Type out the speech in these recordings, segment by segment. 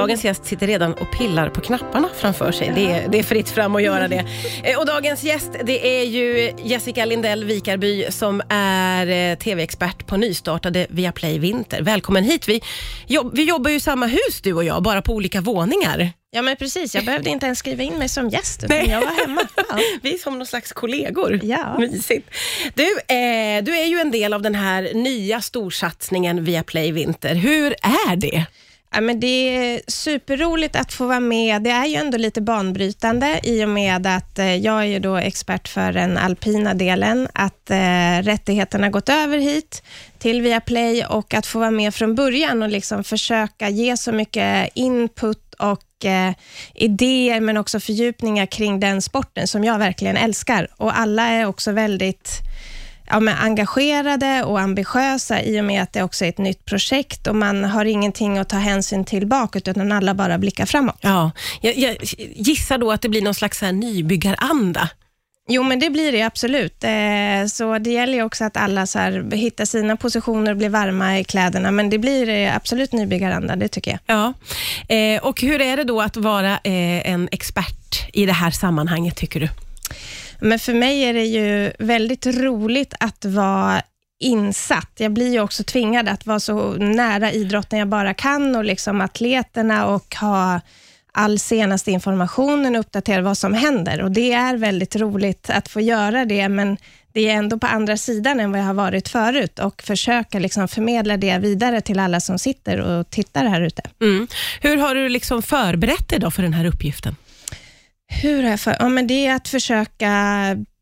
Dagens gäst sitter redan och pillar på knapparna framför sig. Det är, det är fritt fram att göra det. Eh, Och dagens gäst det är ju Jessica Lindell Vikarby som är eh, TV-expert på nystartade Viaplay Vinter. Välkommen hit. Vi, jobb, vi jobbar ju i samma hus du och jag, bara på olika våningar. Ja, men precis. Jag behövde inte ens skriva in mig som gäst, utan Nej. jag var hemma. Ja. Vi är som någon slags kollegor. Ja. Mysigt. Du, eh, du är ju en del av den här nya storsatsningen Viaplay Vinter. Hur är det? Ja, men det är superroligt att få vara med. Det är ju ändå lite banbrytande i och med att eh, jag är ju då expert för den alpina delen, att eh, rättigheterna gått över hit till Viaplay och att få vara med från början och liksom försöka ge så mycket input och eh, idéer, men också fördjupningar kring den sporten som jag verkligen älskar. Och alla är också väldigt ja, men engagerade och ambitiösa i och med att det också är ett nytt projekt och man har ingenting att ta hänsyn till bakåt, utan alla bara blickar framåt. Ja, jag, jag gissar då att det blir någon slags här nybyggaranda. Jo, men det blir det absolut. Eh, så det gäller ju också att alla så här, hittar sina positioner och blir varma i kläderna, men det blir eh, absolut nybyggaranda, det tycker jag. Ja. Eh, och hur är det då att vara en expert i det här sammanhanget, tycker du? Men för mig är det ju väldigt roligt att vara insatt. Jag blir ju också tvingad att vara så nära idrotten jag bara kan och liksom atleterna och ha all senaste informationen och uppdatera vad som händer. Och Det är väldigt roligt att få göra det, men det är ändå på andra sidan än vad jag har varit förut och försöka liksom förmedla det vidare till alla som sitter och tittar här ute. Mm. Hur har du liksom förberett dig då för den här uppgiften? Hur har jag för? Ja, men det är att försöka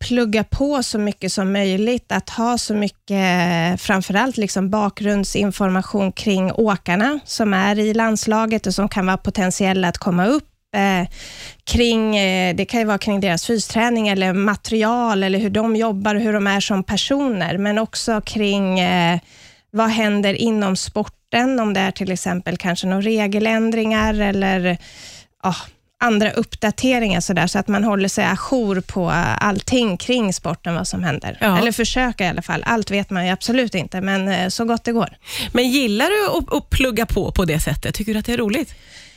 plugga på så mycket som möjligt, att ha så mycket, framförallt liksom bakgrundsinformation kring åkarna som är i landslaget och som kan vara potentiella att komma upp. Eh, kring, eh, det kan ju vara kring deras fysträning eller material eller hur de jobbar och hur de är som personer, men också kring eh, vad händer inom sporten, om det är till exempel kanske några regeländringar eller ja, andra uppdateringar så, där, så att man håller sig ajour på allting kring sporten, vad som händer. Ja. Eller försöka i alla fall. Allt vet man ju absolut inte, men eh, så gott det går. Men gillar du att, att plugga på på det sättet? Tycker du att det är roligt?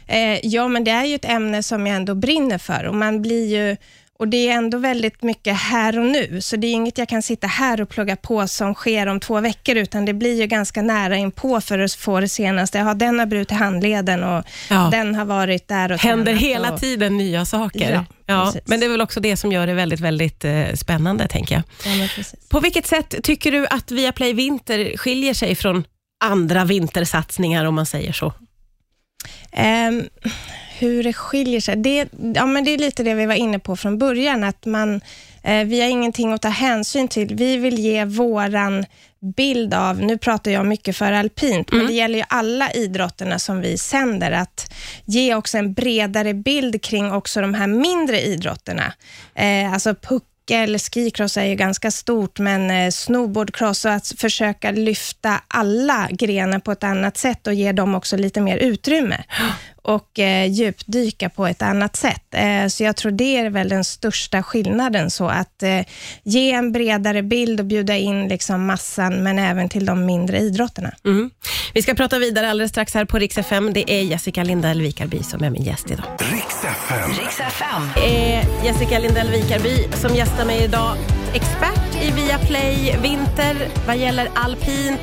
Eh, ja, men det är ju ett ämne som jag ändå brinner för och man blir ju och det är ändå väldigt mycket här och nu, så det är inget jag kan sitta här och plugga på som sker om två veckor, utan det blir ju ganska nära inpå för att få det senaste. Har den har brutit handleden och Ja. den har varit där och Händer hela och, tiden nya saker. Ja, precis. men det är väl också det som gör det väldigt, väldigt eh, spännande, tänker jag. Ja. På vilket sätt tycker du att Viaplay Vinter skiljer sig från andra vintersatsningar, om man säger så? Ehm, hur det skiljer sig? Det, ja, men det är lite det vi var inne på från början, att man, eh, vi har ingenting att ta hänsyn till. Vi vill ge våran bild av, nu pratar jag mycket för alpint, men det gäller ju alla idrotterna som vi sänder, att ge också en bredare bild kring också de här mindre idrotterna. Eh, alltså puckel, skicross är ju ganska stort, men eh, snowboardcross och att försöka lyfta alla grenar på ett annat sätt och ge dem också lite mer utrymme och eh, djupdyka på ett annat sätt. Eh, så jag tror det är väl den största skillnaden, så att eh, ge en bredare bild och bjuda in liksom massan, men även till de mindre idrotterna. Mm. Vi ska prata vidare alldeles strax här på Rix FM. Det är Jessica Lindell Vikarby som är min gäst idag. Riks FM. Riks FM. Det är Jessica Lindell Vikarby som gästar mig idag. Expert i Viaplay Vinter vad gäller alpint.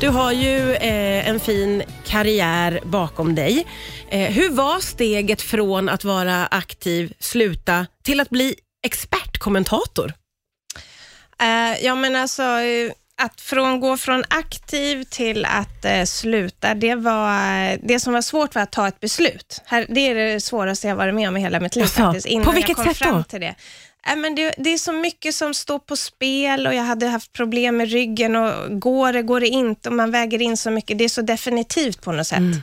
Du har ju eh, en fin karriär bakom dig. Eh, hur var steget från att vara aktiv, sluta, till att bli expertkommentator? Eh, ja, men alltså eh, att från, gå från aktiv till att eh, sluta, det, var, det som var svårt var att ta ett beslut. Här, det är det svåraste jag varit med om i hela mitt liv Jaså, faktiskt, innan på vilket jag kom sätt då? fram till det. Äh, men det, det är så mycket som står på spel och jag hade haft problem med ryggen och går det, går det inte och man väger in så mycket. Det är så definitivt på något sätt. Mm.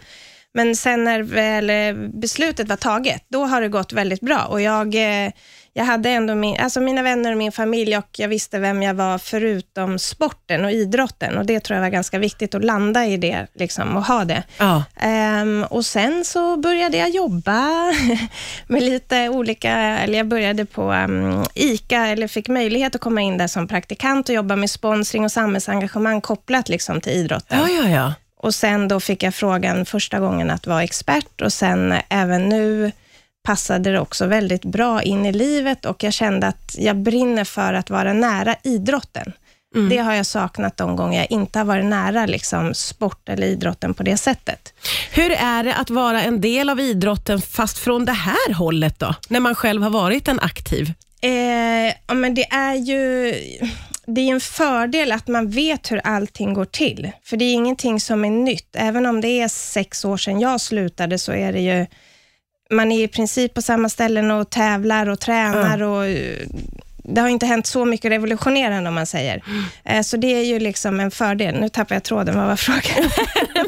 Men sen när väl eh, beslutet var taget, då har det gått väldigt bra. Och jag, eh, jag hade ändå min, alltså mina vänner och min familj och jag visste vem jag var förutom sporten och idrotten. Och Det tror jag var ganska viktigt att landa i det liksom, och ha det. Ja. Ehm, och Sen så började jag jobba med lite olika, eller jag började på um, ICA, eller fick möjlighet att komma in där som praktikant och jobba med sponsring och samhällsengagemang kopplat liksom, till idrotten. Ja, ja, ja. Och sen då fick jag frågan första gången att vara expert och sen även nu passade det också väldigt bra in i livet och jag kände att jag brinner för att vara nära idrotten. Mm. Det har jag saknat de gånger jag inte har varit nära liksom, sport eller idrotten på det sättet. Hur är det att vara en del av idrotten, fast från det här hållet då? När man själv har varit en aktiv? Eh, ja, men det är ju det är en fördel att man vet hur allting går till, för det är ingenting som är nytt. Även om det är sex år sedan jag slutade, så är det ju man är i princip på samma ställen och tävlar och tränar mm. och det har inte hänt så mycket revolutionerande om man säger. Mm. Så det är ju liksom en fördel. Nu tappar jag tråden, vad var frågan?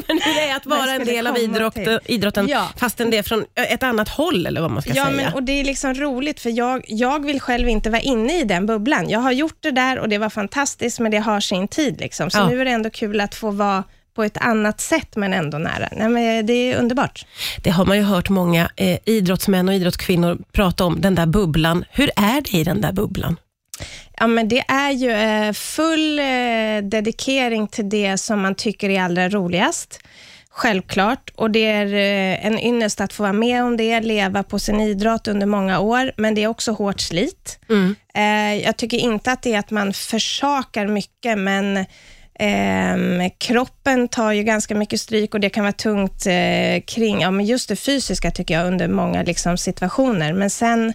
Men hur det är att vara en del av idrott, idrotten, ja. fastän det är från ett annat håll, eller vad man ska ja, säga. Men, och det är liksom roligt, för jag, jag vill själv inte vara inne i den bubblan. Jag har gjort det där och det var fantastiskt, men det har sin tid. Liksom. Så ja. nu är det ändå kul att få vara på ett annat sätt, men ändå nära. Nej, men det är underbart. Det har man ju hört många eh, idrottsmän och idrottskvinnor prata om, den där bubblan. Hur är det i den där bubblan? Ja, men det är ju eh, full eh, dedikering till det som man tycker är allra roligast. Självklart. Och det är eh, en ynnest att få vara med om det, leva på sin idrott under många år, men det är också hårt slit. Mm. Jag tycker inte att det är att man försakar mycket, men Eh, kroppen tar ju ganska mycket stryk och det kan vara tungt eh, kring, ja men just det fysiska tycker jag, under många liksom, situationer. Men sen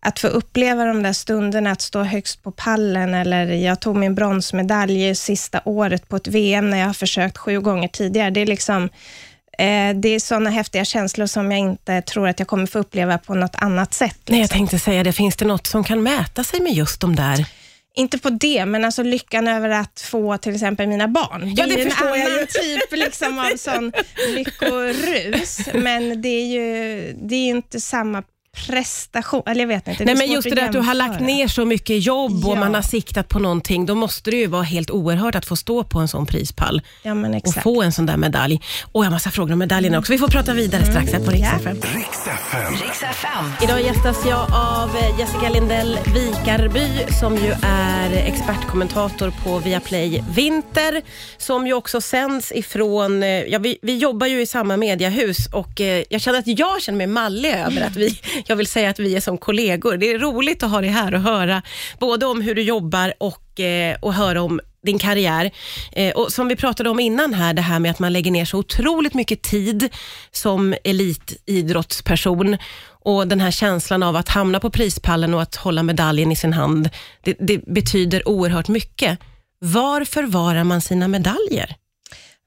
att få uppleva de där stunderna, att stå högst på pallen, eller jag tog min bronsmedalj sista året på ett VM, när jag har försökt sju gånger tidigare. Det är liksom, eh, det är sådana häftiga känslor som jag inte tror att jag kommer få uppleva på något annat sätt. Liksom. Nej, jag liksom. tänkte säga det. Finns det något som kan mäta sig med just de där inte på det, men alltså lyckan över att få till exempel mina barn. Det, ja, det är en annan typ liksom av sån lyckorus, men det är ju det är inte samma prestation, eller jag vet inte. Nej, men just det där att du har lagt ner så mycket jobb ja. och man har siktat på någonting, då måste det ju vara helt oerhört att få stå på en sån prispall ja, och få en sån där medalj. Och jag har massa frågor om medaljerna också. Vi får prata vidare mm. strax här på Rix FM. Idag gästas jag av Jessica Lindell Vikarby som ju är expertkommentator på Viaplay Vinter, som ju också sänds ifrån, eh, ja, vi, vi jobbar ju i samma mediahus och eh, jag känner att jag känner mig mallig över att vi jag vill säga att vi är som kollegor. Det är roligt att ha dig här och höra både om hur du jobbar och, eh, och höra om din karriär. Eh, och Som vi pratade om innan här, det här med att man lägger ner så otroligt mycket tid som elitidrottsperson och den här känslan av att hamna på prispallen och att hålla medaljen i sin hand, det, det betyder oerhört mycket. Var förvarar man sina medaljer?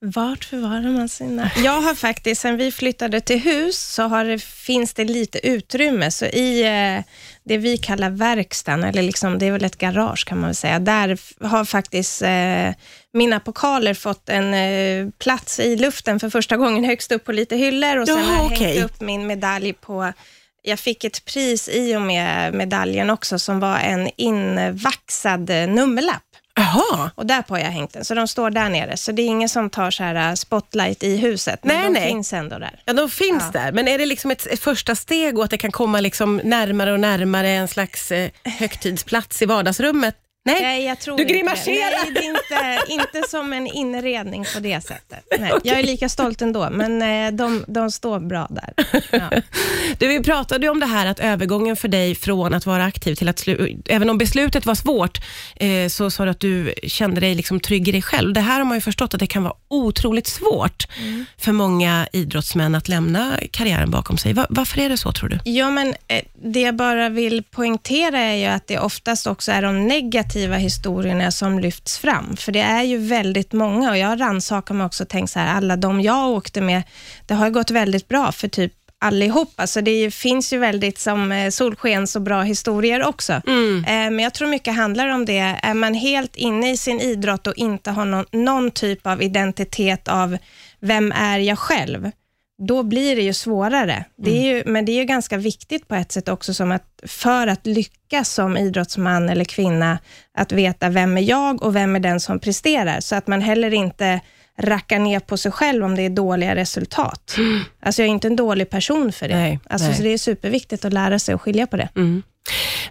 Vart förvarar man sina? Jag har faktiskt, sen vi flyttade till hus, så har det, finns det lite utrymme. Så i eh, det vi kallar verkstaden, eller liksom, det är väl ett garage kan man väl säga, där har faktiskt eh, mina pokaler fått en eh, plats i luften för första gången högst upp på lite hyllor och sen ja, har jag okay. hängt upp min medalj på jag fick ett pris i och med medaljen också, som var en invaxad nummerlapp. Aha. Och där på har jag hängt den, så de står där nere. Så det är ingen som tar så här uh, spotlight i huset, men nej, de nej. finns ändå där. Ja, de finns ja. där. Men är det liksom ett, ett, första steg och att det kan komma liksom närmare och närmare en slags eh, högtidsplats i vardagsrummet? Nej, Nej jag tror du grimaserar. Nej, det är inte, inte som en inredning på det sättet. Nej, okay. Jag är lika stolt ändå, men eh, de, de står bra där. Ja. Du, vi pratade om det här att övergången för dig från att vara aktiv till att även om beslutet var svårt, eh, så sa du att du kände dig liksom trygg i dig själv. Det här har man ju förstått att det kan vara otroligt svårt mm. för många idrottsmän att lämna karriären bakom sig. Var, varför är det så tror du? Ja, men eh, det jag bara vill poängtera är ju att det oftast också är de negativa negativa historierna som lyfts fram, för det är ju väldigt många och jag har rannsakat mig också och tänkt så här, alla de jag åkte med, det har gått väldigt bra för typ allihop. Alltså det finns ju väldigt som eh, solskens och bra historier också. Mm. Eh, men jag tror mycket handlar om det. Är man helt inne i sin idrott och inte har någon, någon typ av identitet av vem är jag själv, då blir det ju svårare. Det är ju, mm. men det är ju ganska viktigt på ett sätt också, som att för att lyckas som idrottsman eller kvinna, att veta vem är jag och vem är den som presterar, så att man heller inte rackar ner på sig själv om det är dåliga resultat. Mm. Alltså jag är inte en dålig person för det. Nej, alltså, nej. Så det är superviktigt att lära sig att skilja på det. Mm.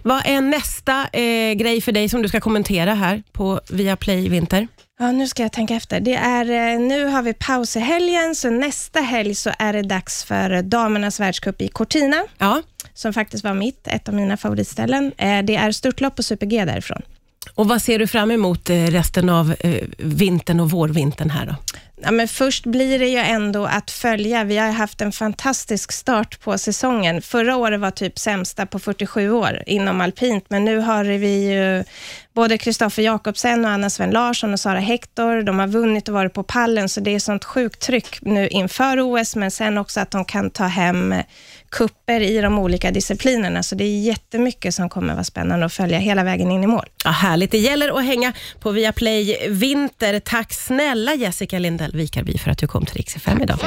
Vad är nästa eh, grej för dig som du ska kommentera här på Viaplay Vinter? Ja, nu ska jag tänka efter. Det är, eh, nu har vi paus i helgen, så nästa helg så är det dags för damernas världscup i Cortina, Ja. som faktiskt var mitt, ett av mina favoritställen. Eh, Det är störtlopp och super-G därifrån. Och vad ser du fram emot eh, resten av vintern och vårvintern här då? Ja, men först blir det ju ändå att följa. Vi har haft en fantastisk start på säsongen. Förra året var typ sämsta på 47 år inom alpint, men nu har vi ju både Kristoffer Jakobsen och Anna Sven Larsson och Sara Hector. De har vunnit och varit på pallen, så det är sånt sjukt tryck nu inför OS, men sen också att de kan ta hem kupper i de olika disciplinerna. Så det är jättemycket som kommer vara spännande att följa hela vägen in i mål. Ja, härligt. Det gäller att hänga på Viaplay Vinter. Tack snälla Jessica Lindell Vikarby för att du kom till Rix FM idag.